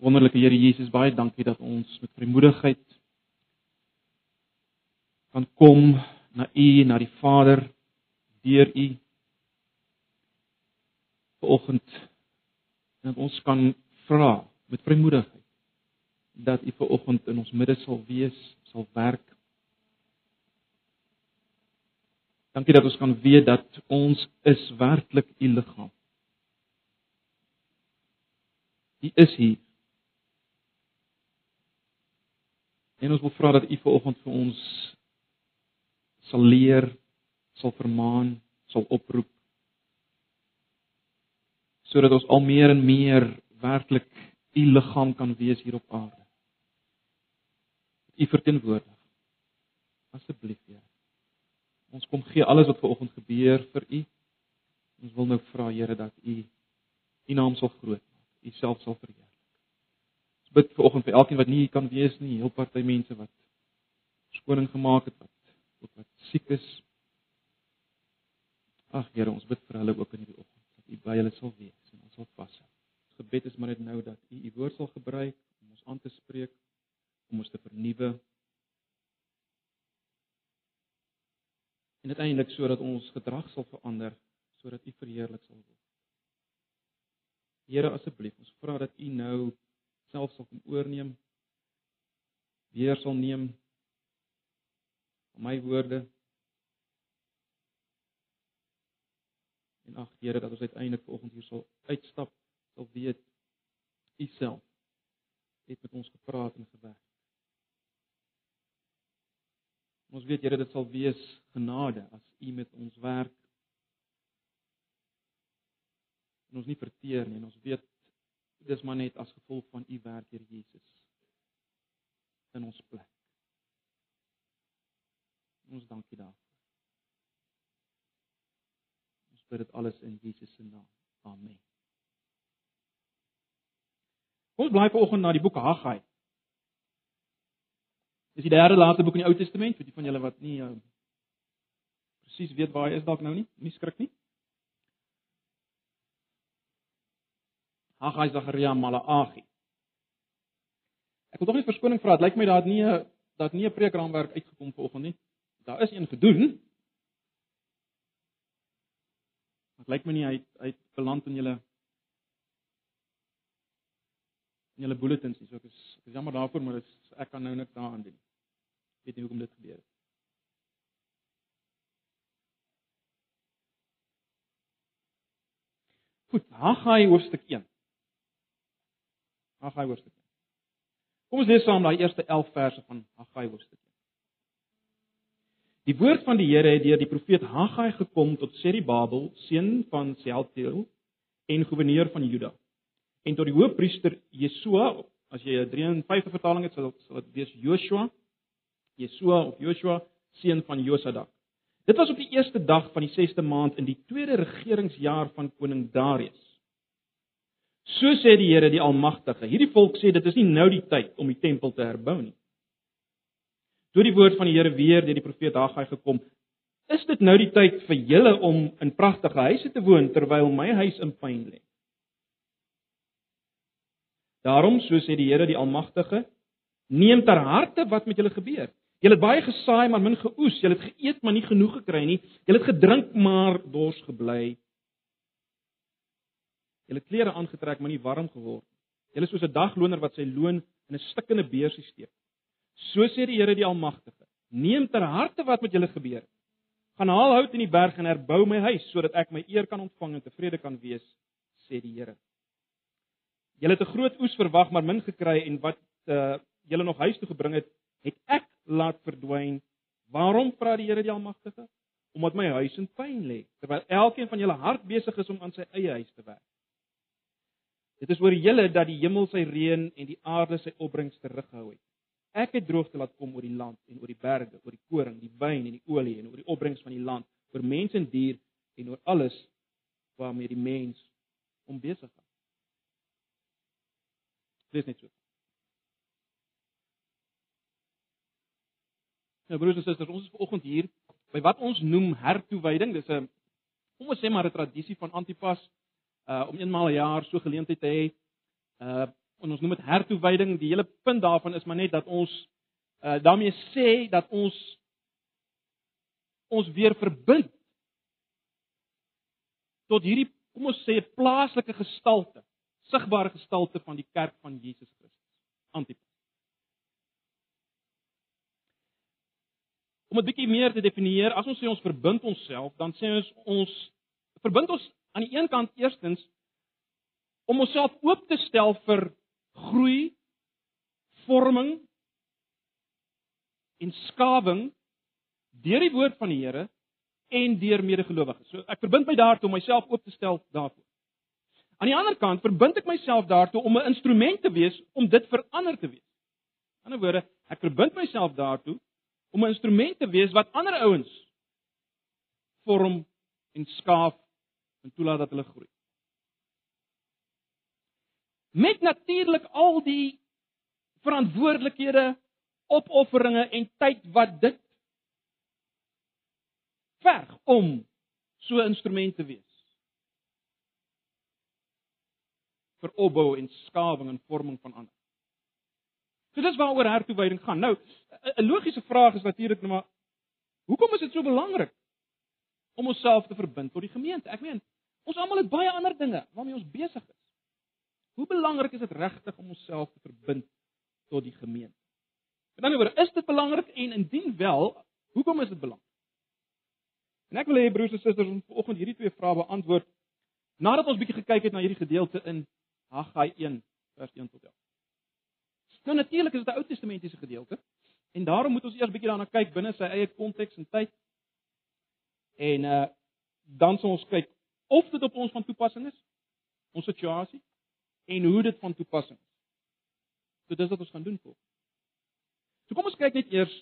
Wonderlike Here Jesus, baie dankie dat ons met vrymoedigheid kan kom na U, na die Vader deur U. Vanoggend dat ons kan vra met vrymoedigheid dat U vanoggend in ons midde sal wees, sal werk. Dankie dat ons kan weet dat ons is werklik U liggaam. U is hier. En ons wil vra dat U vanoggend vir ons sal leer, sal vermaan, sal oproep sodat ons al meer en meer werklik U liggaam kan wees hier op aarde. U verteenwoordig. Asseblief, Here. Ons kom gee alles wat vanoggend gebeur vir U. Ons wil nou vra, Here, dat U U naam sal groot maak. U self sal verheerlik bid vir oggend vir elkeen wat nie kan wees nie, heel party mense wat skoning gemaak het wat ook wat siek is. Ag Here, ons bid vir hulle ook in hierdie oggend dat U by hulle sal wees en ons sal vashou. Ons gebed is maar net nou dat U U woord sal gebruik om ons aan te spreek, om ons te vernuwe. En uiteindelik sodat ons gedrag sal verander sodat U verheerlik sal word. Here asseblief, ons vra dat U nou self sal kom oorneem. Weer sal neem my woorde. En ag Here dat ons uiteindelik vanoggend hier sal uitstap, sal weet U self het met ons gepraat en gewerk. Ons weet Here dit sal wees genade as U met ons werk. En ons nie verteer nie en ons weet dis maar net as gevolg van u werk hier Jesus in ons plek. Ons dankie daarvoor. Ons bid dit alles in Jesus se naam. Amen. Ons bly vanoggend na die boek Haggai. Dis die derde laaste boek in die Ou Testament vir die van julle wat nie uh, presies weet waar hy is dalk nou nie. Nie skrik nie. Haggai, Sagaria, Malagi. Ek wil tog net verskoning vra. Dit lyk my daar het nie 'n dat nie 'n preekraamwerk uitgekom vanoggend nie. Daar is een gedoen. Dit lyk my nie hy hy beland in julle in julle bulletins nie. So ek is ek is jammer daarvoor, maar dis ek kan nou niks daaraan doen. Ek weet nie hoekom dit gebeur het. Goed, Haggai hoofstuk 1. Haggai hoofstuk 1. Kom ons lees saam daai eerste 11 verse van Haggai hoofstuk 1. Die woord van die Here het deur die profeet Haggai gekom tot Serubabel, seun van Shealtiel en goewerneur van Juda. En tot die hoofpriester Jesua, as jy 'n 53 vertaling het, sal sal dit wees Joshua. Jesua of Joshua, seun van Josadak. Dit was op die eerste dag van die 6de maand in die tweede regeringsjaar van koning Darius. So sê die Here die Almagtige. Hierdie volk sê dit is nie nou die tyd om die tempel te herbou nie. Toe die woord van die Here weer deur die profeet Haggai gekom, is dit nou die tyd vir julle om in pragtige huise te woon terwyl my huis in pyn lê. Daarom, so sê die Here die Almagtige, neem ter harte wat met julle gebeur. Julle het baie gesaai maar min geoes, julle het geëet maar nie genoeg gekry nie. Julle het gedrink maar dors gebly. Julle klere aangetrek, maar nie warm geword nie. Julle is soos 'n dagloner wat sy loon in 'n stikkende beursie steek. So sê die Here die Almagtige: Neem ter harte wat met julle gebeur. Gaan haal hout in die berg en herbou my huis sodat ek my eer kan ontvang en tevrede kan wees, sê die Here. Julle het 'n groot oes verwag, maar min gekry en wat uh, julle nog huis toe gebring het, het ek laat verdwyn. Waarom vra die Here die Almagtige? Omdat my huis in pyn lê, terwyl elkeen van julle hard besig is om aan sy eie huis te werk. Dit is oor julle dat die hemel sy reën en die aarde sy opbrengs terughou het. Ek het droogte laat kom oor die land en oor die berge, oor die koring, die wyn en die olie en oor die opbrengs van die land, oor mense en dier en oor alles waarmee die mens om besig is. Lees net so. Nou broers en susters, ons is vanoggend hier by wat ons noem hertoewyding. Dis 'n kom ons sê maar 'n tradisie van Antipas uh om eenmaal 'n jaar so geleentheid te hê. Uh en ons noem dit hertoewyding. Die hele punt daarvan is maar net dat ons uh daarmee sê dat ons ons weer verbind tot hierdie kom ons sê plaaslike gestalte, sigbare gestalte van die kerk van Jesus Christus. Antipas. Om dit bietjie meer te definieer, as ons sê ons verbind onsself, dan sê ons ons verbind ons aan die een kant eerstens om onsself oop te stel vir groei, vorming en skawing deur die woord van die Here en deur medegelowiges. So ek verbind my daartoe om myself oop te stel daarvoor. Aan die ander kant verbind ek myself daartoe om 'n instrument te wees om dit vir ander te wees. In 'n ander woorde, ek verbind myself daartoe om 'n instrument te wees wat ander ouens vorm en skaaf en toelaat dat hulle groei. Met natuurlik al die verantwoordelikhede, opofferinge en tyd wat dit verg om so 'n instrument te wees. vir opbou en skawing en vorming van ander. So dis waaroor hertoewyding gaan. Nou, 'n logiese vraag is natuurlik nou maar hoekom is dit so belangrik om onsself te verbind tot die gemeente? Ek meen, ons almal het baie ander dinge waarmee ons besig is. Hoe belangrik is dit regtig om onsself te verbind tot die gemeente? Met ander woorde, is dit belangrik en indien wel, hoekom is dit belangrik? En ek wil hê broers en susters ons vanoggend hierdie twee vrae beantwoord nadat ons bietjie gekyk het na hierdie gedeelte in Haggai 1 vers 1 tot 11. Nou natuurlik is dit 'n Ou Testamentiese gedeelte en daarom moet ons eers bietjie daarna kyk binne sy eie konteks en tyd. En uh dan sal ons kyk of dit op ons van toepassing is, ons situasie en hoe dit van toepassing is. So dis wat ons gaan doen vir. So kom ons kyk net eers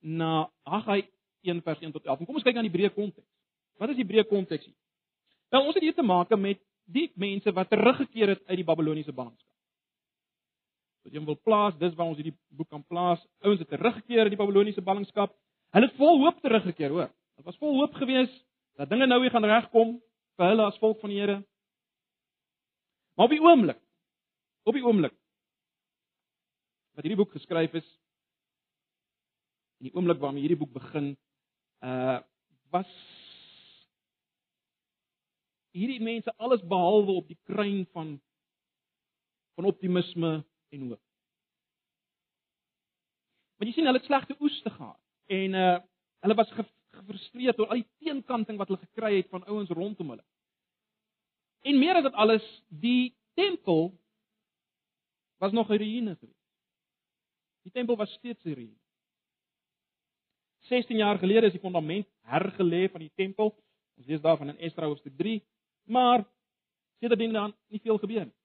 na Haggai 1 vers 1 tot 11. Kom ons kyk na die breë konteks. Wat is die breë konteks hier? Nou ons het hier te maak met die mense wat teruggekeer het uit die Babiloniese ballingskap. Wat jy wil plaas, dis waar ons hierdie boek kan plaas. Ouens het teruggekeer uit die Babiloniese ballingskap. Hulle het vol hoop teruggekeer, hoor. Dit was vol hoop geweest dat dinge nou weer gaan regkom vir hulle as volk van die Here. Maar op die oomblik, op die oomblik wat hierdie boek geskryf is, in die oomblik waarmee hierdie boek begin, uh was hierdie mense alles behalwe op die kruin van van optimisme en hoop. Want jy sien hulle het slegte oeste gehad en uh hulle was gefrustreerd oor al die teenkanting wat hulle gekry het van ouens rondom hulle. En meer as dit alles, die tempel was nog 'n ruïne geweest. Die tempel was steeds 'n ruïne. 16 jaar gelede is die fondament hergelê van die tempel. Ons lees daarvan in Esdra hoofstuk 3, maar sedertdien dan nie veel gebeur nie.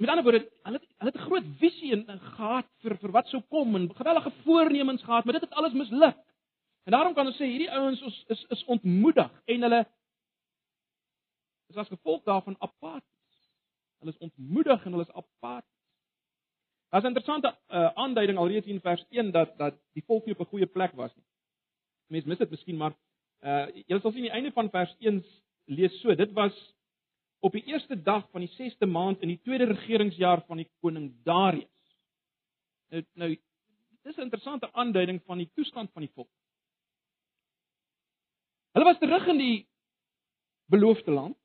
Met ander woorde, hulle hulle het 'n groot visie en gehad vir vir wat sou kom en gewellige voornemens gehad, maar dit het alles misluk. En daarom kan ons sê hierdie ouens is is is ontmoedig en hulle is as gevolg daarvan apaties. Hulle is ontmoedig en hulle is apaties. Daar's 'n interessante uh, aanduiding alreeds in vers 1 dat dat die volk nie op 'n goeie plek was nie. Mense mis dit miskien maar uh jy sal sien die einde van vers 1 lees so. Dit was op die eerste dag van die 6ste maand in die tweede regeringsjaar van die koning Darius. Nou nou dis 'n interessante aanduiding van die toestand van die volk. Hulle was terug in die beloofde land.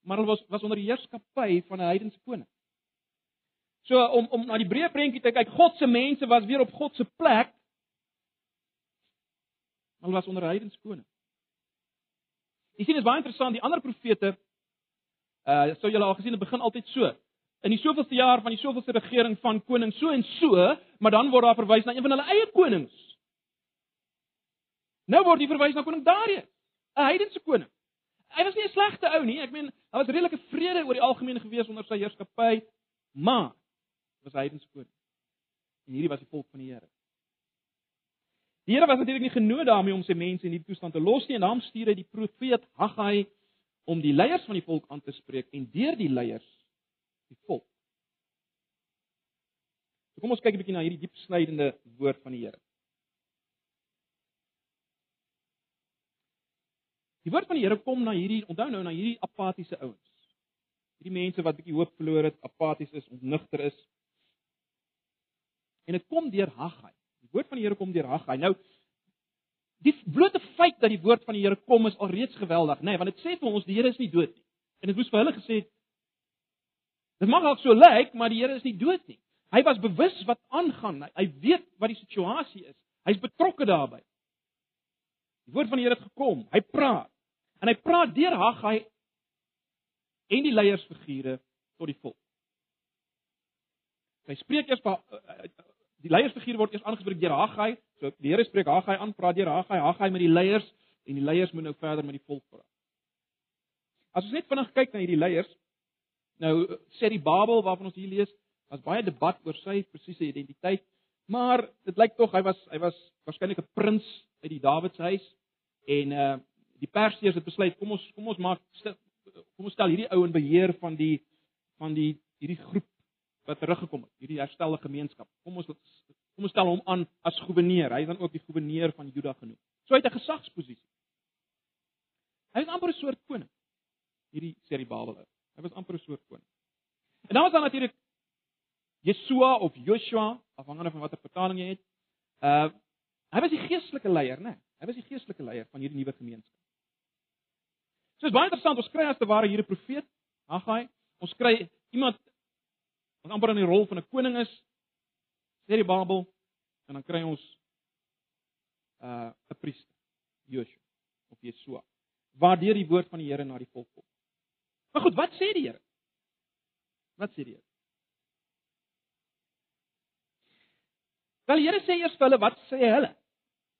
Maar hulle was was onder die heerskappy van 'n heidense koning. So om om na die breë prentjie te kyk, God se mense was weer op God se plek. Hulle was onder 'n heidense koning. Jy sien dit baie interessant, die ander profete uh sou julle al gesien het begin altyd so. In die soveelste jaar van die soveelste regering van koning so en so, maar dan word daar verwys na een van hulle eie konings. Nou word hier verwys na koning Darius, 'n heidense koning. Hy was nie 'n slegte ou nie. Ek meen, daar was redelike vrede oor die algemeen gewees onder sy heerskappy, maar was hy heidense koning. En hierdie was die volk van die Here. Die Here was natuurlik nie genooi daarmee om sy mense in hierdie toestand te los nie en daarom stuur hy die profeet Haggai om die leiers van die volk aan te spreek en deur die leiers die volk. So kom ons kyk 'n bietjie na hierdie diep snydende woord van die Here. Die woord van die Here kom na hierdie, onthou nou na hierdie apatiese ouens. Hierdie mense wat bietjie hoop verloor het, apaties is, ontnigter is. En dit kom deur Haggai. Woord van die Here kom deur Haggai. Nou die blote feit dat die woord van die Here kom is alreeds geweldig, nê, nee, want dit sê vir ons die Here is nie dood nie. En dit moes vir hulle gesê Dit mag dalk so lyk, maar die Here is nie dood nie. Hy was bewus wat aangaan. Hy weet wat die situasie is. Hy's betrokke daarbey. Die woord van die Here het gekom. Hy praat. En hy praat deur Haggai en die leiersfigure tot die volk. Hy spreek eers die leiersfiguur word eers aangespreek deur Haggai. So die Here spreek Haggai aan, praat deur Haggai, Haggai met die leiers en die leiers moet nou verder met die volk praat. As ons net vinnig kyk na hierdie leiers, nou sê die Babel waarvan ons hier lees, was baie debat oor sy presiese identiteit, maar dit lyk tog hy was hy was waarskynlik 'n prins uit die Dawidshuis en uh die Persiërs het besluit kom ons kom ons maak kom ons stel hierdie ou in beheer van die van die hierdie groep wat teruggekom het, hierdie herstelde gemeenskap. Kom ons kom ons stel hom aan as goewerneur. Hy is dan ook die goewerneur van Juda genoem. So hy het 'n gesagsposisie. Hy is amper 'n soort koning. Hierdie Serubabel. Hy was amper 'n soort koning. En dan was daar natuurlik Yeshua of Joshua, afhangende van watter vertaling jy het. Uh hy was die geestelike leier, né? Nee, hy was die geestelike leier van hierdie nuwe gemeenskap. So is baie interessant, ons kry as te ware hier 'n profeet, Haggai. Ons kry iemand wat amper in die rol van 'n koning is, sê die Bybel, en dan kry ons uh 'n priester, Joshua of Yeshua, waardeur die woord van die Here na die volk kom. Maar goed, wat sê die Here? Wat sê die Here? Wel die Here sê eers vir hulle, wat sê hulle?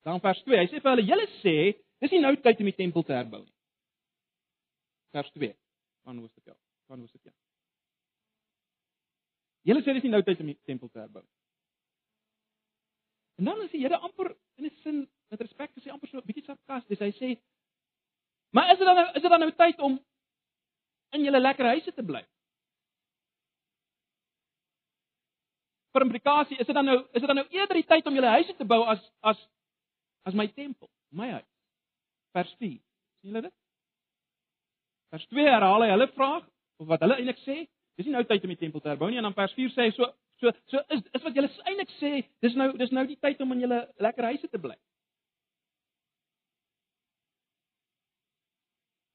Dan vers 2. Hy sê vir hulle, julle sê, dis nie nou tyd om die tempel te herbou nie. Vers 2 van Hoofstuk 11. Van Hoofstuk 1. Julle sê dis nie nou tyd om die tempel te herbou nie. En dan is die Here amper in 'n sin met respek gesê amper so 'n bietjie sarkasties. Hy sê: "Maar is dit dan nou is dit dan nou tyd om in julle lekker huise te bly?" vir implikasie, is dit dan nou is dit dan nou eerder die tyd om julle huise te bou as as as my tempel, my huis. Vers 4. sien julle dit? Vers 2 herhaal hy hulle vraag of wat hulle eintlik sê, dis nie nou tyd om die tempel te herbou nie en dan vers 4 sê hy so so so is is wat julle eintlik sê, dis nou dis nou die tyd om in julle lekker huise te bly.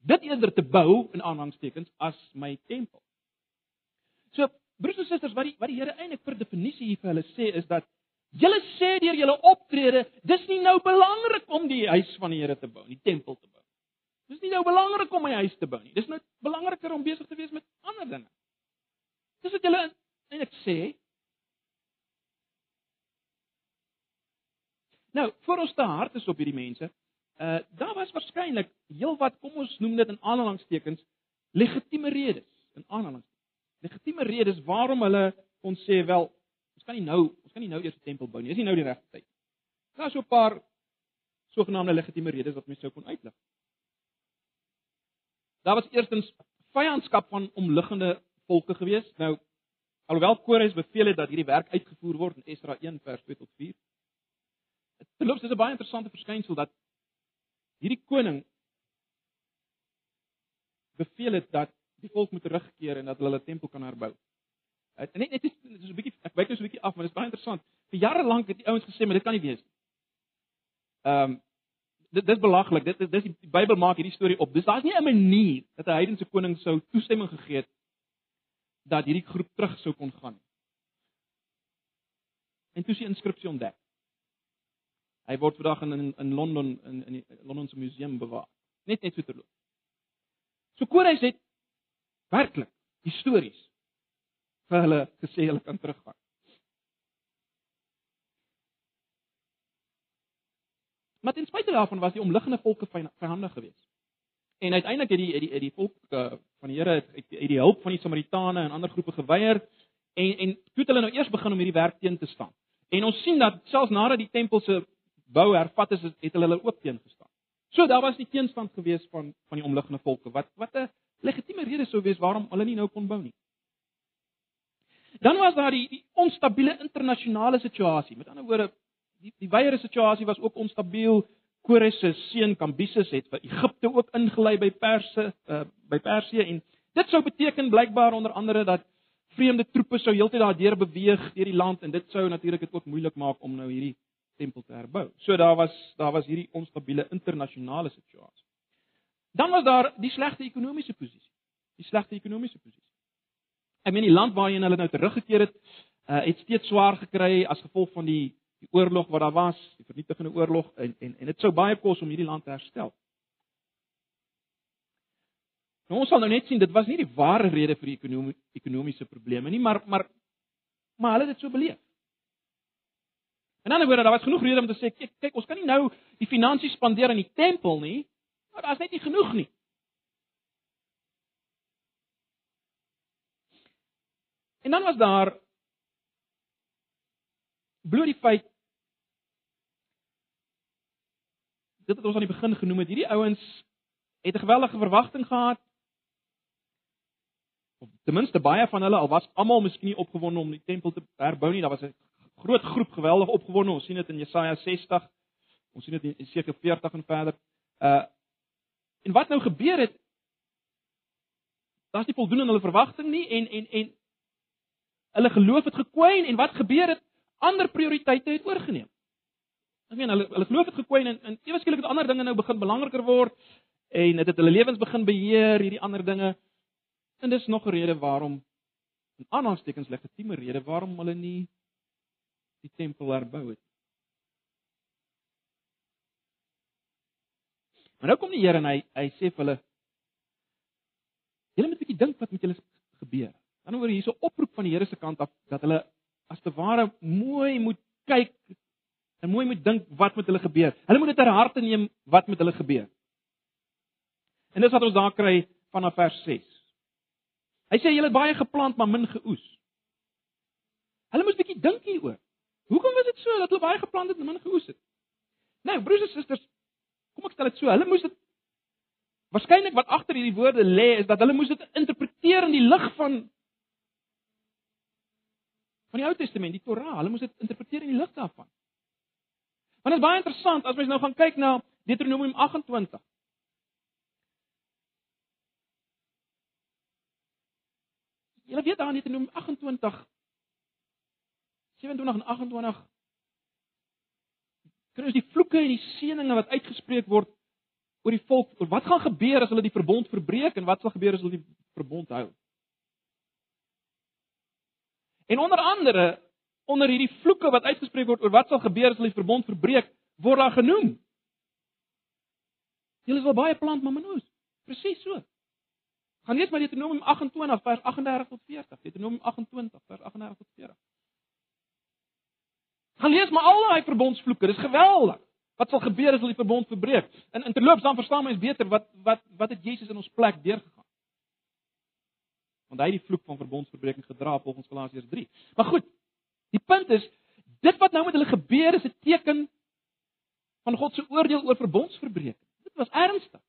Dit eerder te bou in aanhangstekens as my tempel. So broers en susters, wat die wat die Here eintlik per definisie hier vir hulle sê is dat julle sê deur julle optrede, dis nie nou belangrik om die huis van die Here te bou, die tempel te bou. Dis nie nou belangrik om my huis te bou nie. Dis nou belangriker om besig te wees met ander dinge. Dis wat julle eintlik sê. Nou, vir ons te hard is op hierdie mense. Uh daar was waarskynlik heelwat, kom ons noem dit in aanhalingstekens, legitieme redes in aanhalingstekens legitieme redes waarom hulle kon sê wel ons kan nie nou ons kan nie nou eers 'n tempel bou nie. Dis nie nou die regte tyd. Daar's so 'n paar sogenaamde legitieme redes wat mense sou kon uitlig. Daar was eerstens vyandskap van omliggende volke gewees. Nou alhoewel Kores beveel het dat hierdie werk uitgevoer word in Esdra 1 vers 2 tot 4. Dit verloop dis 'n baie interessante verskynsel dat hierdie koning beveel het dat die volk moet terugkeer en dat hulle hulle tempel kan herbou. Dit net net is so 'n bietjie ek wyk nou so 'n bietjie af, maar dit is baie interessant. Vir jare lank het die ouens gesê maar dit kan nie wees nie. Ehm um, dit dis belaglik. Dit dis die, die Bybel maak hierdie storie op. Dis daar's nie 'n manier dat 'n heidense koning sou toestemming gegee het dat hierdie groep terug sou kon gaan. En toe is die inskripsie ontdek. Hy word vandag in in, in Londen in in die Londen se museum bewaar. Net net so terloop. So Kores het werklik histories vir hulle gesê hulle kan teruggaan. Maar ten spyte daarvan was die omliggende volke vyandig geweest. En uiteindelik het die het die het die volk uh, van die Here het, het die hulp van die Samaritane en ander groepe geweier en en toe het hulle nou eers begin om hierdie werk teen te staan. En ons sien dat selfs nadat die tempel se bou hervat is, het hulle hulle ook teen gestaan. So daar was die teenstand geweest van van die omliggende volke wat wat 'n legitieme rede sou wees waarom hulle nie nou kon bou nie. Dan was daar die, die onstabiele internasionale situasie. Met ander woorde, die die weiere situasie was ook onstabiel. Kores se seun Kambises het vir Egipte ook ingelei by Perse uh, by Persië en dit sou beteken blykbaar onder andere dat vreemde troepe sou heeltyd daardeur beweeg deur die land en dit sou natuurlik dit ook moeilik maak om nou hierdie tempel te herbou. So daar was daar was hierdie onstabiele internasionale situasie. Dan was daar die slegte ekonomiese posisie. Die slegte ekonomiese posisie. Ek meen die land waarheen hulle nou teruggekeer het, uh, het steeds swaar gekry as gevolg van die die oorlog wat daar was, die vernietigende oorlog en en en dit sou baie kos om hierdie land te herstel. Nou ons sal nou net sien dit was nie die ware rede vir die ekonomie, ekonomiese probleme nie, maar maar maar hulle het dit so beleef. En dan word daar was genoeg rede om te sê kyk kyk ons kan nie nou die finansies spandeer aan die tempel nie, maar daar's net nie genoeg nie. En dan was daar bloot die feit dit wat ons aan die begin genoem het, hierdie ouens het 'n geweldige verwagting gehad. Of ten minste baie van hulle al was almal miskien nie opgewonde om die tempel te herbou nie. Daar was 'n groot groep geweldig opgewonde. Ons sien dit in Jesaja 60. Ons sien dit in Jesaja 40 en verder. Uh en wat nou gebeur het? Daar's nie voldoende aan hulle verwagting nie en en en hulle geloof het gekwyn en wat gebeur het? Ander prioriteite het oorgeneem. Ek meen hulle hulle geloof het gekwyn en en ewe skielik het ander dinge nou begin belangriker word en dit het hulle lewens begin beheer hierdie ander dinge. En dis nog 'n rede waarom in aanhalingstekens legitieme rede waarom hulle nie die tempel herbou het. Maar nou kom die Here en hy hy sê vir hulle Julle moet 'n bietjie dink wat met julle gebeur. Dan oor hierso oproep van die Here se kant af dat hulle as te ware mooi moet kyk en mooi moet dink wat met hulle gebeur. Hulle moet dit ter harte neem wat met hulle gebeur. En dis wat ons daar kry vanaf vers 6. Hy sê julle het baie geplant maar min geoes. Hulle moes bietjie dink hieroor. Hoekom was dit so dat hulle baie geplant het en min geoes het? Nou, broers en susters, kom ek stel dit so, hulle moes dit Waarskynlik wat agter hierdie woorde lê is dat hulle moes dit interpreteer in die lig van van die Ou Testament, die Torah. Hulle moes dit interpreteer in die lig daarvan. Want dit is baie interessant as mens nou gaan kyk na Deuteronomium 28. Julle weet daar in Deuteronomium 28 27 en 28 kry ons die vloeke en die seëninge wat uitgespreek word oor die volk. Wat gaan gebeur as hulle die verbond verbreek en wat sal gebeur as hulle die verbond hou? En onder andere onder hierdie vloeke wat uitgespreek word oor wat sal gebeur as hulle die verbond verbreek, word daar genoem. Julle sal baie plant maar menoos. Presies so. Gaan lees maar Deuteronomium 28 vers 38 tot 40. Deuteronomium 28 vers 38 tot 40. Gaan lees maar al daai verbondsvloeke. Dis geweldig. Wat sal gebeur as hulle die verbond verbreek? En in terloops dan verstaan mens beter wat wat wat het Jesus in ons plek deurgegaan want hy het die vloek van verbondsverbreeking gedra volgens Galasiërs 3. Maar goed, die punt is dit wat nou met hulle gebeur is 'n teken van God se oordeel oor verbondsverbreeking. Dit was ernstig.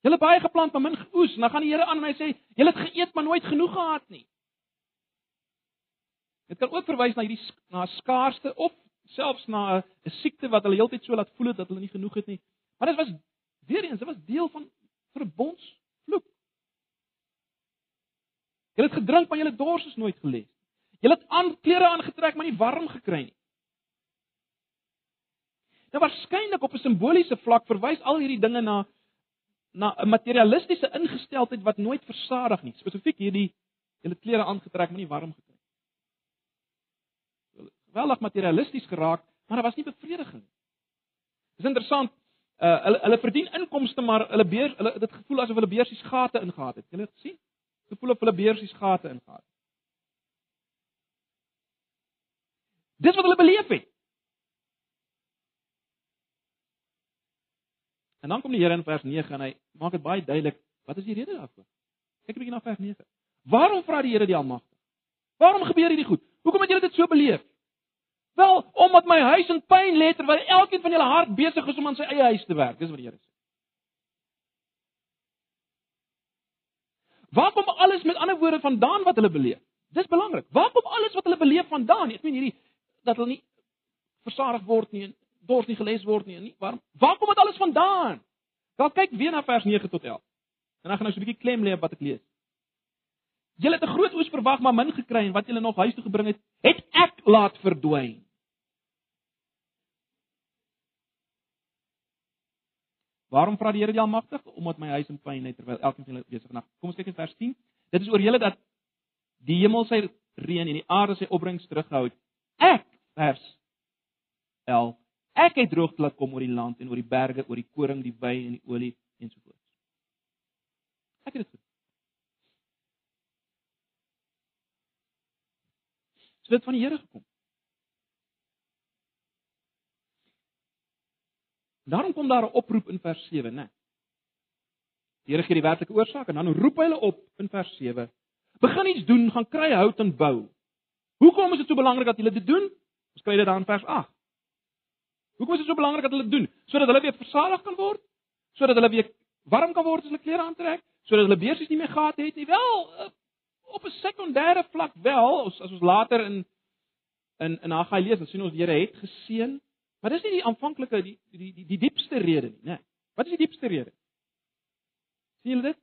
Hulle baie geplant maar min geoes en dan gaan die Here aan en hy sê, "Julle het geëet maar nooit genoeg gehad nie." Dit kan ook verwys na hierdie na skaarste of selfs na 'n siekte wat hulle heeltyd so laat voel het dat hulle nie genoeg het nie. Maar dit was weer eens, dit was deel van verbondsvloek. Julle het gedrink, maar julle dors is nooit geles. Julle het aan klere aangetrek, maar nie warm gekry nie. Nou waarskynlik op 'n simboliese vlak verwys al hierdie dinge na na 'n materialistiese ingesteldheid wat nooit versadig nie. Spesifiek hierdie julle klere aangetrek, maar nie warm gekry nie. Geweldig materialisties geraak, maar daar was nie bevrediging nie. Dis interessant. Uh hulle hulle verdien inkomste, maar hulle beer hulle dit gevoel asof hulle beursies gate ingehaat het. Julle het gesien? Gevoel of hulle beursies gate ingaan. Dis wat hulle beleef het. En dan kom die Here in vers 9 en hy maak dit baie duidelik wat is die rede daarvoor. Kyk 'n bietjie na vers 9. Waarom vra die Here die Almagtige? Waarom gebeur hierdie goed? Hoekom het julle dit so beleef? Wel, omdat my huis in pyn lê terwyl elkeen van julle hart besig is om aan sy eie huis te werk. Dis wat die Here sê. Waar kom alles met ander woorde vandaan wat hulle beleef? Dis belangrik. Waar kom alles wat hulle beleef vandaan? Ek meen hierdie dat hulle nie versadig word nie. dors nie gelees word nie. nie waarom? Waar kom dit alles vandaan? Wel kyk weer na vers 9 tot 11. En dan gaan so 'n bietjie klem lê op wat ek lees. Julle het 'n groot oes verwag, maar min gekry en wat julle nog huis toe gebring het, het ek laat verdwyn. Waarom vra die Here die Almagtig? Omdat my huis in pyn lê terwyl elkeen van julle besig is. Kom ons kyk in vers 10. Dit is oor julle dat die hemel sy reën en die aarde sy opbrengs terughou. Ek vers 11. Ek het droogte laat kom oor die land en oor die berge, oor die koring, die wyn en die olie ensovoorts. Ek het dit. So dit van die Here gekom. Daarom kom daar 'n oproep in vers 7, né? Die Here gee die werklike oorsaak en dan roep hy hulle op in vers 7. Begin iets doen, gaan kry hout en bou. Hoekom is dit so belangrik dat hulle dit doen? Ons kry dit daar in vers 8. Hoekom is dit so belangrik dat hulle dit doen? Sodat hulle weer versadig kan word, sodat hulle weer warm kan word as hulle klere aantrek, sodat hulle beersies nie meer gehad het nie. Wel, eh, op 'n sekondêre vlak wel, as, as ons later in in in Haggai lees, dan sien ons die Here het geseën, maar dis nie die aanvanklike die die die die diepste rede nie, né? Wat is die diepste rede? Sien julle dit?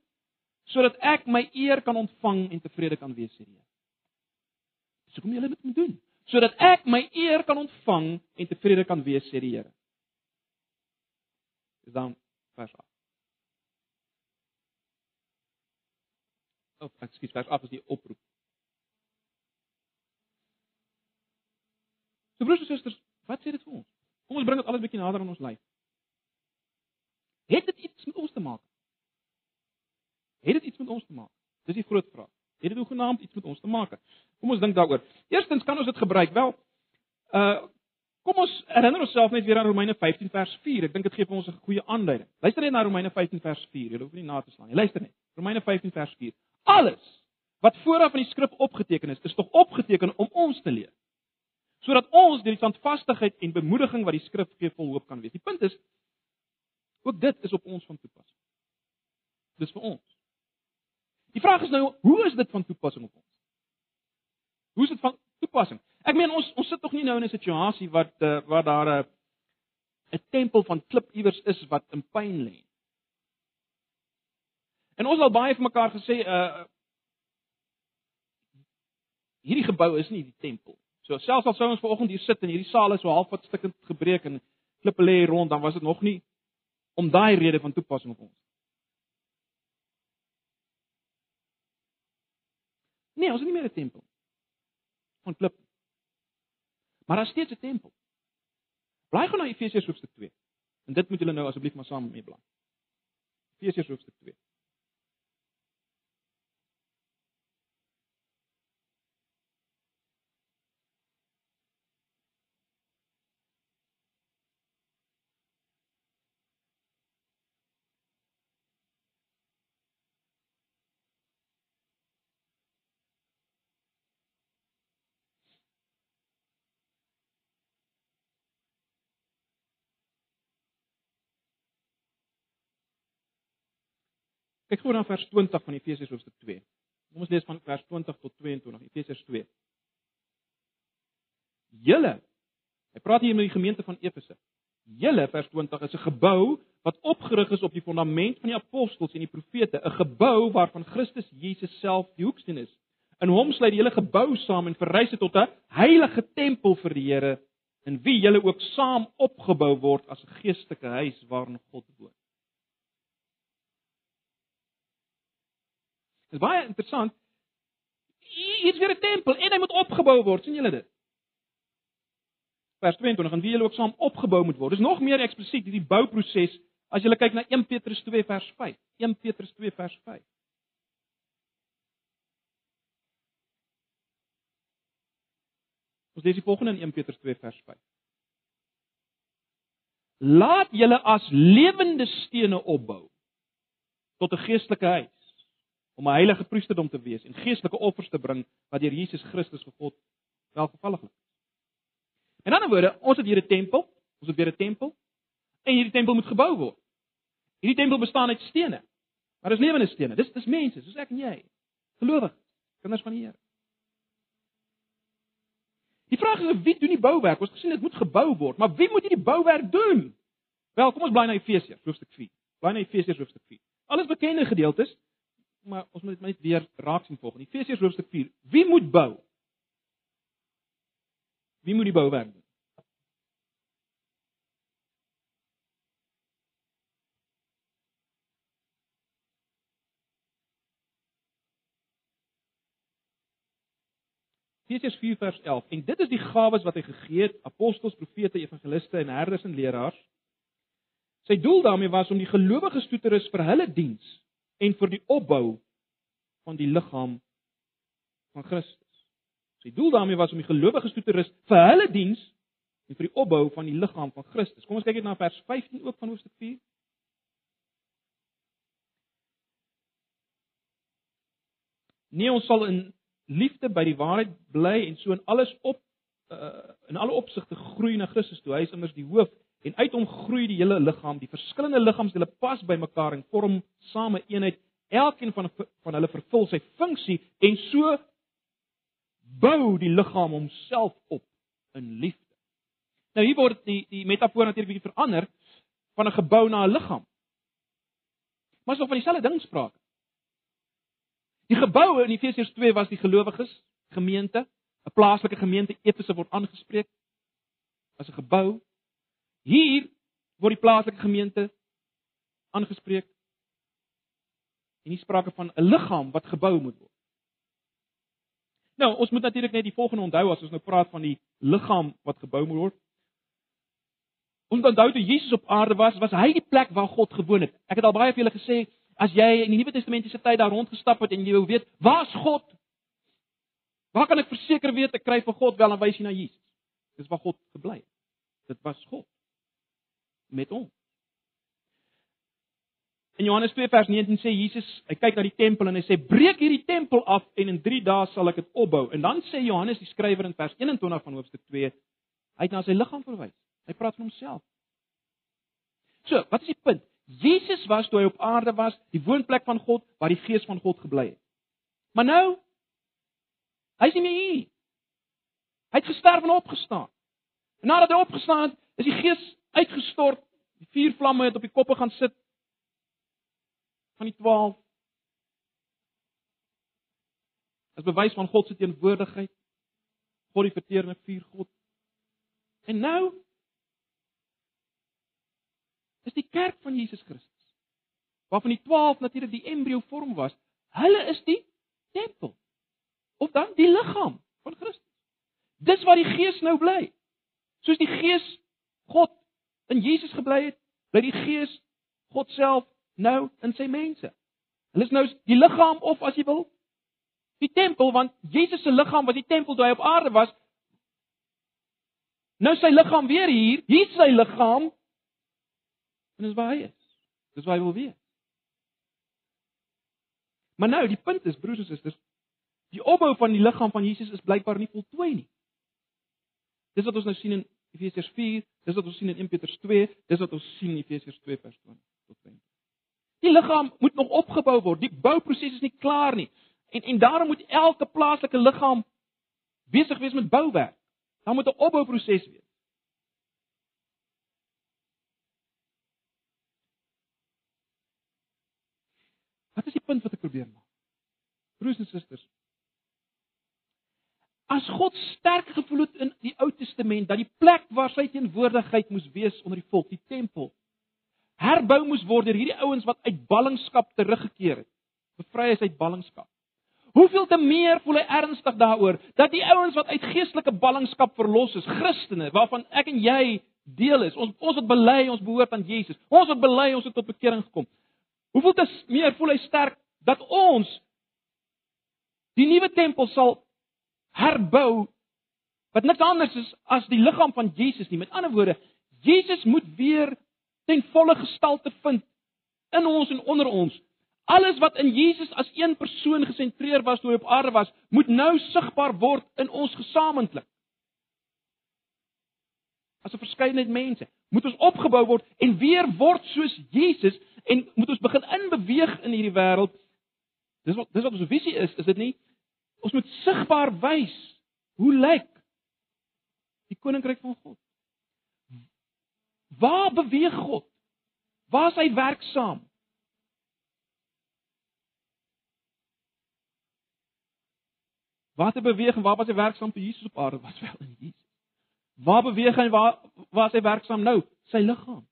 Sodat ek my eer kan ontvang en tevrede kan wees, sê die Here. Dis hoekom jy dit moet doen, sodat ek my eer kan ontvang en tevrede kan wees, sê die Here. Dis dan vers 8. of ekskuus vers 8 is die oproep. So broers en susters, wat sê dit vir ons? Kom ons bring dit alles bietjie nader aan ons lyf. Het dit iets met ons te maak? Het dit iets met ons te maak? Dis die groot vraag. Het dit hoegenaamd iets met ons te maak? Kom ons dink daaroor. Eerstens kan ons dit gebruik wel. Uh kom ons herinner onsself net weer aan Romeine 15 vers 4. Ek dink dit gee vir ons 'n goeie aanduiding. Luister net na Romeine 15 vers 4. Jy hoef nie na te slaan nie. Luister net. Romeine 15 vers 4. Alles wat vooraf in die skrif opgeteken is, is tog opgeteken om ons te leer. Sodat ons deur die standvastigheid en bemoediging wat die skrif gee vol hoop kan wees. Die punt is ook dit is op ons van toepassing. Dis vir ons. Die vraag is nou, hoe is dit van toepassing op ons? Hoe is dit van toepassing? Ek meen ons ons sit tog nie nou in 'n situasie wat uh, waar daar 'n 'n tempel van klip iewers is wat in pyn lê. En ons al baie vir mekaar gesê uh hierdie gebou is nie die tempel. So selfs al sou ons vanoggend hier sit en hierdie saal is so half wat stukkend gebreek en klippe lê rond, dan was dit nog nie om daai rede van toepassing op ons. Nee, ons is nie meer 'n tempel van klip. Maar daar steeds 'n tempel. Bly gou na Efesiërs hoofstuk 2. En dit moet julle nou asseblief maar saam my bly. Efesiërs hoofstuk 2. Kyk gou na vers 20 van Efesiërs hoofstuk 2. Kom ons lees van vers 20 tot 22 Efesiërs 2. Julle Hy praat hier met die gemeente van Efese. Julle vers 20 is 'n gebou wat opgerig is op die fondament van die apostels en die profete, 'n gebou waarvan Christus Jesus self die hoeksteen is. In hom sluit die hele gebou saam en verrys dit tot 'n heilige tempel vir die Here in wie julle ook saam opgebou word as 'n geestelike huis waarin God woon. Is baie interessant. Hier is weer 'n tempel en hy moet opgebou word, sien julle dit? Vers 22 en wie julle ook saam opgebou moet word. Dis nog meer eksplisiet hierdie bouproses as jy kyk na 1 Petrus 2 vers 5. 1 Petrus 2 vers 5. Ons lees die volgende in 1 Petrus 2 vers 5. Laat julle as lewende stene opbou tot 'n geestelike huis om 'n heilige priesterdom te wees en geestelike offers te bring wat deur Jesus Christus vir God welgevallig is. In ander woorde, ons het hier 'n tempel, ons het weer 'n tempel en hierdie tempel moet gebou word. Hierdie tempel bestaan uit stene. Maar dis lewende stene. Dis dis mense, soos ek en jy. Gelowiges, kinders van die Here. Die vraag is wie doen die bouwerk? Ons gesien dit moet gebou word, maar wie moet hierdie bouwerk doen? Wel, kom ons bly na Efesiërs hoofstuk 4. Bly na Efesiërs hoofstuk 4. Alles bekende gedeeltes, maar ons moet dit net weer raak sien volgens. Efesiërs hoofstuk 4. Wie moet bou? Wie moet die bouwerk doen? Efesiërs 4 vers 11. En dit is die gawes wat hy gegee het: apostels, profete, evangeliste en herders en leraars. Sy doel daarmee was om die gelowiges toe te rus vir hulle diens en vir die opbou van die liggaam van Christus. Sy doel daarmee was om die gelowiges toe te rus vir hulle diens en vir die opbou van die liggaam van Christus. Kom ons kyk net na vers 15 ook van hoofstuk 4. Nee, ons sal in liefde by die waarheid bly en so in alles op uh, in alle opsigte groei na Christus toe. Hy is immers die hoof en uit hom groei die hele liggaam. Die verskillende liggaamsdele pas by mekaar en vorm same eenheid. Elkeen van van hulle vervul sy funksie en so bou die liggaam homself op in liefde. Nou hier word die die metafoor natuurlik bietjie verander van 'n gebou na 'n liggaam. Maar is nog van dieselfde ding sprake. Die geboue in Efesiërs 2 was die gelowiges, gemeente, 'n plaaslike gemeente Efese word aangespreek as 'n gebou. Hier word die plaaslike gemeente aangespreek. En hier sprake van 'n liggaam wat gebou moet word. Nou, ons moet natuurlik net die volgende onthou as ons nou praat van die liggaam wat gebou moet word. Ons onthou toe Jesus op aarde was, was hy die plek waar God gewoon het. Ek het al baie vir julle gesê, as jy in die Nuwe Testamentiese tyd daar rondgestap het en jy wou weet, waar's God? Waar kan ek verseker weet ek kry vir God wel en wys jy na Jesus? Dis waar God gebly het. Dit was God met ons. In Johannes 2 vers 19 sê Jesus, hy kyk na die tempel en hy sê breek hierdie tempel af en in 3 dae sal ek dit opbou. En dan sê Johannes die skrywer in vers 21 van hoofstuk 2, hy het na sy liggaam verwys. Hy praat van homself. So, wat is die punt? Jesus was toe hy op aarde was, die woonplek van God waar die gees van God gebly het. Maar nou hy is nie meer hier. Hy het gesterf en opgestaan. En nadat hy opgestaan het, is die gees uitgestort. Die vier vlamme het op die koppe gaan sit van die 12. As bewys van God se teenwoordigheid. God die verterende vuur God. En nou is die kerk van Jesus Christus. Waarvan die 12 natuurlik die embrio vorm was. Hulle is die tempel. Of dan die liggaam van Christus. Dis waar die Gees nou bly. Soos die Gees God in Jesus gebly het, bly die Gees God self nou in sy mense. Hulle is nou die liggaam of as jy wil die tempel want Jesus se liggaam was die tempel toe hy op aarde was. Nou sy liggaam weer hier, hier sy liggaam En dis waar hy is. Dis waar hy wil wees. Maar nou, die punt is broers en susters, die opbou van die liggaam van Jesus is blykbaar nie voltooi nie. Dis wat ons nou sien in Efesiërs 4, dis wat ons sien in 1 Petrus 2, dis wat ons sien in Efesiërs 2 vers 20 tot 20. Die liggaam moet nog opgebou word. Die bouproses is nie klaar nie. En en daarom moet elke plaaslike liggaam besig wees met bouwerk. Daar moet 'n opbouproses wees. Wat is die punt wat ek probeer maak? Broers en susters. As God sterk gevoel het in die Ou Testament dat die plek waar sy teenwoordigheid moes wees onder die volk, die tempel, herbou moes word deur hierdie ouens wat uit ballingskap teruggekeer het, bevry is uit ballingskap. Hoeveel te meer voel hy ernstig daaroor dat die ouens wat uit geestelike ballingskap verlos is, Christene, waarvan ek en jy deel is, ons ons wat bely ons behoort aan Jesus. Ons wat bely ons het tot bekering gekom. Hoeveel te meer voel hy sterk dat ons die nuwe tempel sal herbou wat niks anders is as die liggaam van Jesus nie. Met ander woorde, Jesus moet weer ten volle gestalte vind in ons en onder ons. Alles wat in Jesus as een persoon gesentreer was toe hy op aarde was, moet nou sigbaar word in ons gesamentlik. As 'n verskeidenheid mense, moet ons opgebou word en weer word soos Jesus en moet ons begin inbeweeg in hierdie wêreld. Dis wat dis wat ons visie is, is dit nie? Ons moet sigbaar wys hoe lyk koninkryk van God. Waar beweeg God? Waar is hy werksaam? Waar het beweeg en waar was hy werksaam toe Jesus op aarde was wel in Jesus? Waar beweeg hy waar waar is hy werksaam nou? Sy liggaam.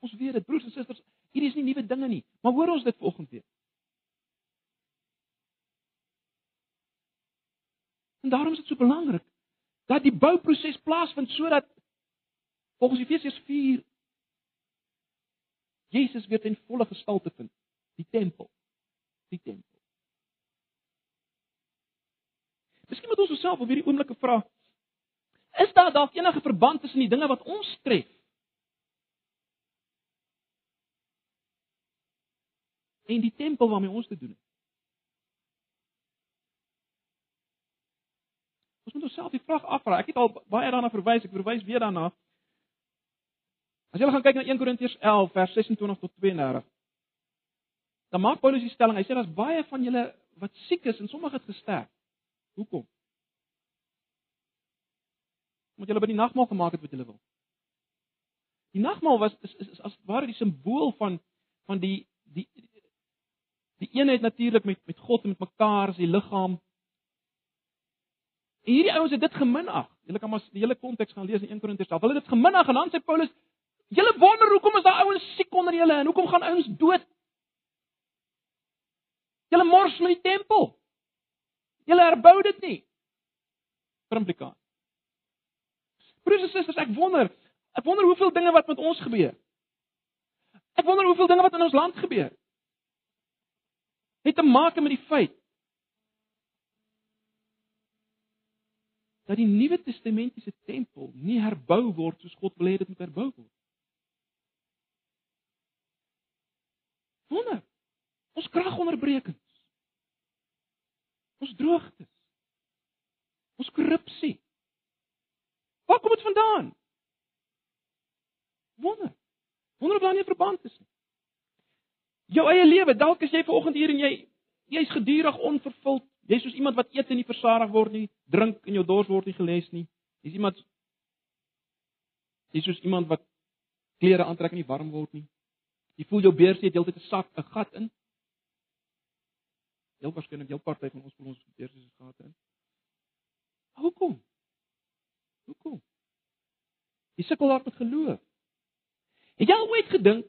Ons weet dit broers en susters, hierdie is nie nuwe dinge nie, maar hoor ons dit volgende week. En daarom is dit so belangrik dat die bouproses plaasvind sodat volgens Efesiërs 4 Jesus weer ten volle gestalte vind, die tempel. Die tempel. Miskien moet ons osself op hierdie oomblik vra, is daar dalk enige verband tussen die dinge wat ons tref? En die tempel waarmee ons te doen het. Moet onsself die vraag afvra. Ek het al baie daarna verwys, ek verwys weer daarna. As jy gaan kyk na 1 Korintiërs 11 vers 26 tot 32. Dan maak Paulus die stelling, hy sê daar's baie van julle wat siek is en sommige het gesterf. Hoekom? Omdat julle by die nagmaal gemaak het wat julle wil. Die nagmaal was is, is, is as ware die simbool van van die die die eenheid natuurlik met met God en met mekaar as die liggaam hierdie ouens het dit geminag. Julle kan maar die hele konteks gaan lees in 1 Korintiërs 11. Hulle het dit geminag en dan sê Paulus, julle wonder hoekom is daar ouens siek onder julle en hoekom gaan ouens dood? Julle mors met die tempel. Julle herbou dit nie. Primplikaat. Broers en susters, ek wonder, ek wonder hoeveel dinge wat met ons gebeur. Ek wonder hoeveel dinge wat in ons land gebeur. Het te maak met die feit dat die Nuwe Testamentiese tempel nie herbou word soos God wil hê dit moet herbou word. Wonder. Ons kragonderbrekings. Ons droogtes. Ons korrupsie. Waar kom dit vandaan? Wonder. Wonder of daar nie 'n verband is nie. Jou eie lewe, dalk is jy vanoggend hier en jy jy's gedurig onvervuld Jy's soos iemand wat eet en nie versadig word nie, drink en jou dors word nie geles nie. Jy's iemand Jy's soos iemand wat klere aantrek en nie warm word nie. Jy voel jou beursie het heeltyd 'n sak, 'n gat in. Heel waarskynlik jou party van ons voel ons beursie se gat in. Hoekom? Hoekom? Jy sukkel daar met geloof. Het jy al ooit gedink?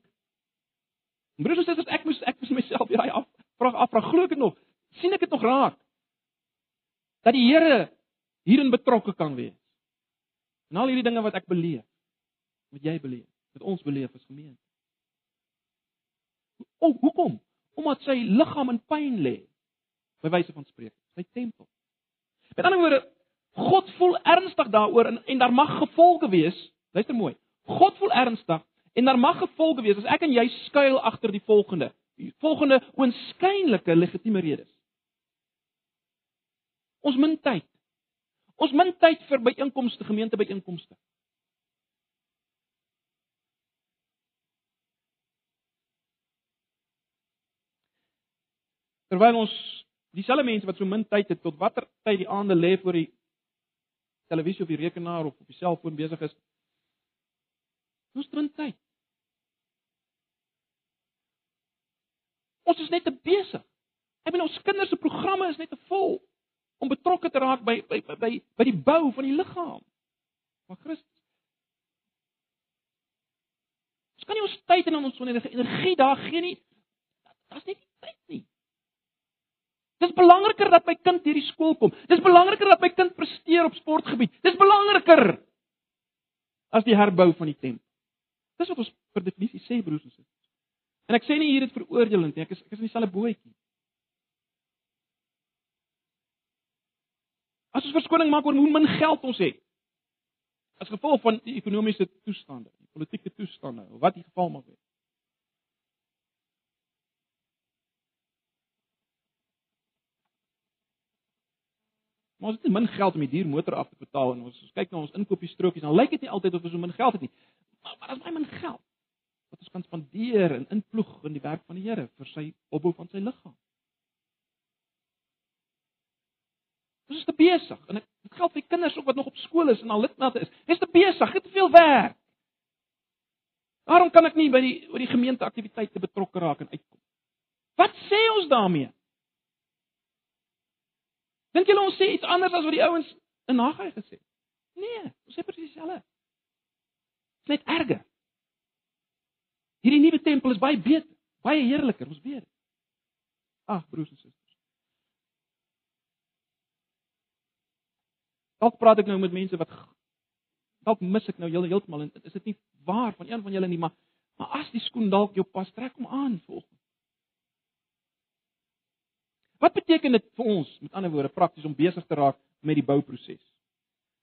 Broers en susters, ek moes ek moes myself hierdie af vra afvra glo ek dit nog? sien ek dit nog raak? Dat die Here hierin betrokke kan wees. En al hierdie dinge wat ek beleef, wat jy beleef, wat ons beleef as gemeente. O, hoekom? Omdat sy liggaam in pyn lê. By wyse van spreek, sy tempel. Met ander woorde, God voel ernstig daaroor en en daar mag gevolge wees. Luister mooi. God voel ernstig en daar mag gevolge wees as ek en jy skuil agter die volgende. Die volgende oënskynlike legitieme redes. Ons min tyd. Ons min tyd vir byeenkomste, gemeente byeenkomste. Terwyl ons dieselfde mense wat so min tyd het tot watter tyd die aande lê voor die televisie of die rekenaar of op die selfoon besig is. Ons min tyd. Ons is net te besig. Ek bedoel ons kinders se programme is net te vol om betrokke te raak by by by by die bou van die liggaam van Christus. Ons kan nie ons tyd en ons energie daar gee nie. Net nie tyd nie. Dis belangriker dat my kind hierdie skool kom. Dis belangriker dat my kind presteer op sportgebied. Dis belangriker as die herbou van die tempel. Dis wat ons per definisie sê broers en susters. En ek sê nie hier dit veroordelend nie. Ek is ek is in dieselfde bootjie. As ons verskoning maak oor hoe min geld ons het. As gevolg van die ekonomiese toestande, die politieke toestande, of wat die geval mag wees. Maar ons het min geld om die duur motor af te betaal en ons kyk na ons inkopiestrookies, dan lyk dit nie altyd of ons so min geld het nie. Maar maar as my min geld wat ons kan spandeer en inploeg in die werk van die Here vir sy opbou van sy liggaam. Ons is te besig en dit geld vir kinders ook wat nog op skool is en al lidmate is. Jy's te besig, het te veel werk. Waarom kan ek nie by die oor die gemeenteaktiwiteite betrokke raak en uitkom? Wat sê ons daarmee? Dink julle ons sê iets anders as wat die ouens in Nagai gesê het? Nee, ons sê presies dieselfde. Dit is net erger. Hierdie nuwe tempel is baie beter, baie heerliker, ons weet. Ag, broers en susters. Dalk praat ek nou met mense wat dalk mis ek nou heeltemal en is dit nie waar van een van julle nie, maar maar as die skoen dalk jou pas, trek hom aan volgens. Wat beteken dit vir ons, met ander woorde, prakties om besig te raak met die bouproses?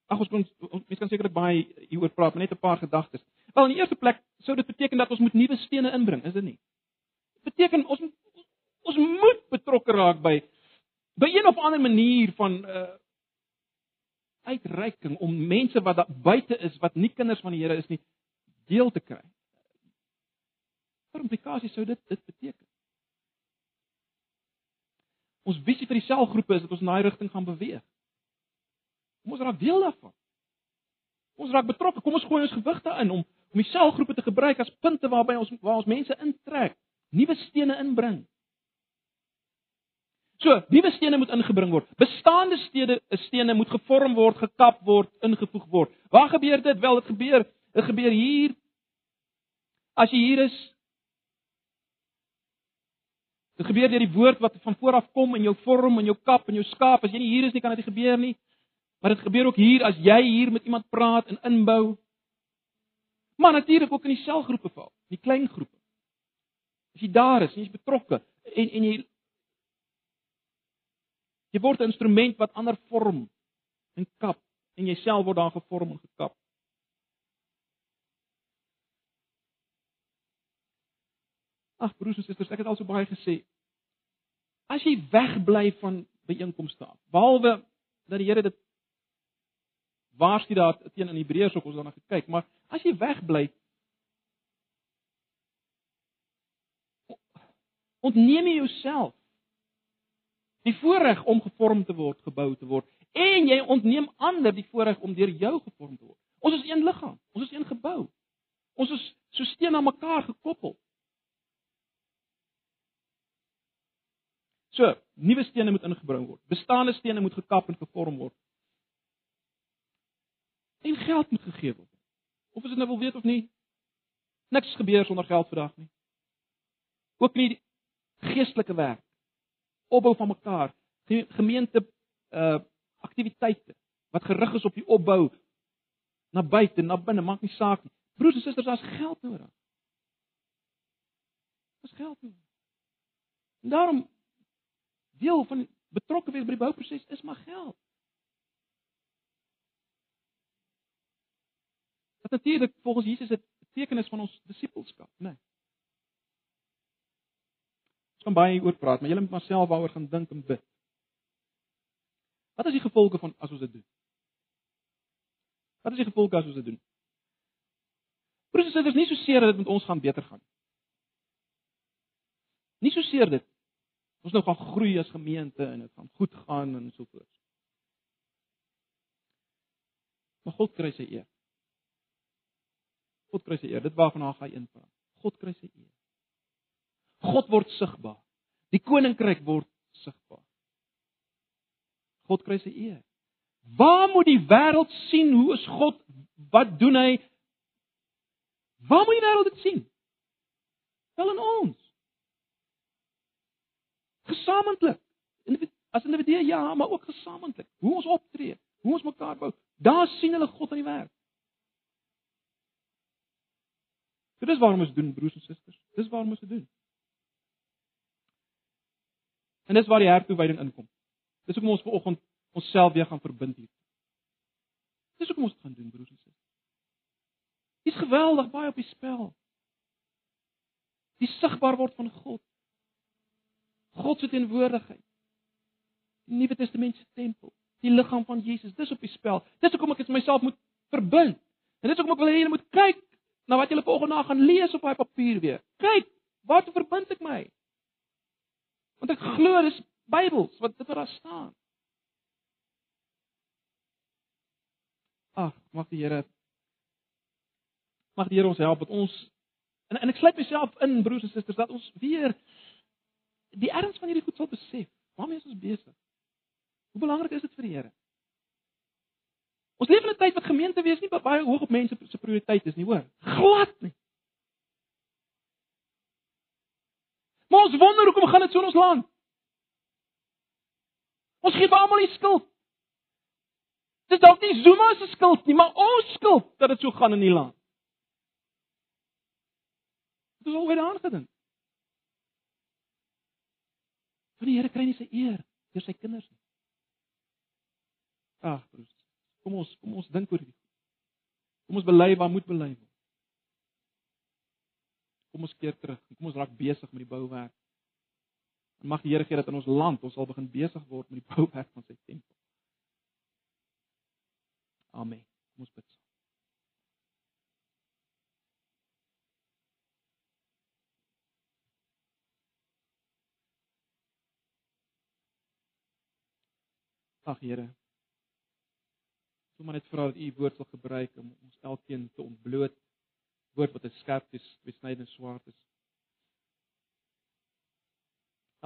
Ag ons kon mense kan sekerlik baie hieroor praat, maar net 'n paar gedagtes. Wel, in die eerste plek sou dit beteken dat ons moet nuwe stene inbring, is dit nie? Dit beteken ons ons moet betrokke raak by by een of ander manier van uh uitreiking om mense wat daar buite is wat nie kinders van die Here is nie deel te kry. Wat implikasie sou dit dit beteken? Ons visie vir die selgroepe is dat ons in daai rigting gaan beweeg. Kom ons raak deel daarvan. Ons raak betrokke. Kom ons gooi ons gewigte in om om die selgroepe te gebruik as punte waarby ons waar ons mense intrek, nuwe stene inbring. So, nuwe stene moet ingebring word. Bestaande stede, stene moet gevorm word, gekap word, ingevoeg word. Waar gebeur dit? Wel, dit gebeur, dit gebeur hier. As jy hier is, dit gebeur deur die woord wat van voor af kom in jou vorm en jou kap en jou skaap. As jy nie hier is nie, kan dit gebeur nie. Maar dit gebeur ook hier as jy hier met iemand praat en inbou. Maar natuurlik ook in die selgroepe val, die klein groepe. As jy daar is, jy's betrokke en en jy Jy word 'n instrument wat ander vorm en kap en jouself word daar gevorm en gekap. Ag broers en susters, ek het al so baie gesê. As jy wegbly van byeenkomste af, behalwe dat die Here dit waarsku daar teen in Hebreërs ook ons daarna gekyk, maar as jy wegbly ontneem jy jouself die voorreg om gevorm te word, gebou te word en jy ontneem ander die voorreg om deur jou gevorm te word. Ons is een liggaam, ons is een gebou. Ons is so steen aan mekaar gekoppel. So, nuwe stene moet ingebring word. Bestaande stene moet gekap en gevorm word. En geld moet gegee word. Of as jy nou wil weet of nie, niks gebeur sonder geld vandag nie. Ook nie geestelike werk opbou van mekaar, gemeente uh aktiwiteite wat gerig is op die opbou na buite, na binne, maak nie saak nie. Broers en susters, daar's geld nodig. Daar's geld nodig. En daarom deel van betrokke wees by die bouproses is maar geld. Dit natuurlik volgens Jesus 'n betekenis van ons disippelskap, né? Nee kan baie oor praat, maar julle moet maar self daaroor gaan dink en bid. Wat is die gevolge van as ons dit doen? Wat is die gevolge as ons dit doen? Presies, dit is nie so seer dat dit met ons gaan beter gaan. Nie so seer dit. Ons nou gaan groei as gemeente en dit gaan goed gaan en so voort. Maar God kry sy eer. God kry sy eer. Dit waarvan hy gaan inpraat. God kry sy eer. God word sigbaar. Die koninkryk word sigbaar. God kry sy eer. Waar moet die wêreld sien hoe is God? Wat doen hy? Waar moet die wêreld dit sien? Wel in ons. Gesamentlik. As individue ja, maar ook gesamentlik. Hoe ons optree, hoe ons mekaar bou. Daar sien hulle God aan die werk. Dit is waarom ons doen broers en susters. Dis waarom ons dit doen. En dis waar die hertoewyding inkom. Dis hoekom ons vanoggend onsself weer gaan verbind hier. Dis hoekom ons gaan doen, broers en susters. Dis geweldig baie op die spel. Die sigbaar word van God. God se teenwoordigheid. Die Nuwe Testament se tempel, die liggaam van Jesus, dis op die spel. Dis hoekom ek dit myself moet verbind. En dis hoekom ek wil hê julle moet kyk na wat julle volgende dag gaan lees op daai papier weer. Kyk, waartoe verbind ek my? Want ek glo dis Bybels wat dit daar staan. Ag, mag die Here mag die Here ons help dat ons en, en ek sluit myself in broers en susters dat ons weer die erns van hierdie goed sal besef. Waarmee is ons besig? Hoe belangrik is dit vir die Here? Ons leef in 'n tyd wat gemeente wees nie baie hoog op mense se prioriteit is nie, hoor. Glad nie. Maar ons wonder hoekom gaan dit so in ons land? Ons gee vir almal die skuld. Dit is dalk nie Zuma se skuld nie, maar ons skuld dat dit so gaan in die land. Dit is alweer aangedink. Want die Here kry nie sy eer deur sy kinders nie. Ag, broers. Kom ons kom ons dink oor dit. Kom ons bely waar moet bely. Kom ons keer terug. Kom ons raak besig met die bouwerk. En mag die Here gee dat in ons land ons sal begin besig word met die bouwerk van sy tempel. Amen. Kom ons bid. Ag Here. Wil maar net vra dat U woord sal gebruik om ons elkeen te ontbloot. Woord wat skerp is, besnydende swaard is.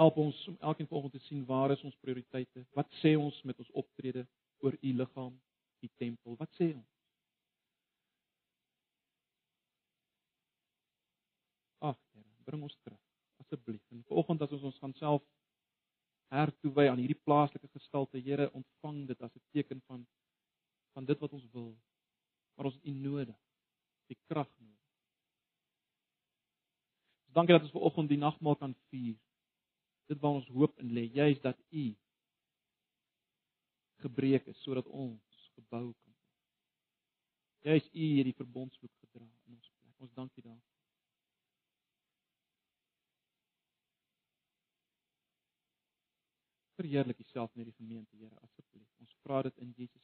Help ons om elkeen vanoggend te sien waar is ons prioriteite? Wat sê ons met ons optrede oor U liggaam, U tempel? Wat sê ons? Ag Here, bring ons terug asseblief. En vanoggend as ons ons gaan self hertoewy aan hierdie plaaslike gestalte. Here, ontvang dit as 'n teken van van dit wat ons wil. Maar ons het U nodig. Die krag nodig. Dankie dat ons ver oggend die nagmaal kan vier. Dit waar ons hoop in lê, juis dat U gebreek is sodat ons gebou kan word. Juis U hierdie verbondsvloek gedra in ons plek. Ons dankie daarvoor. verheerlik Uself in hierdie gemeente, Here, asseblief. Ons vra dit in Jesus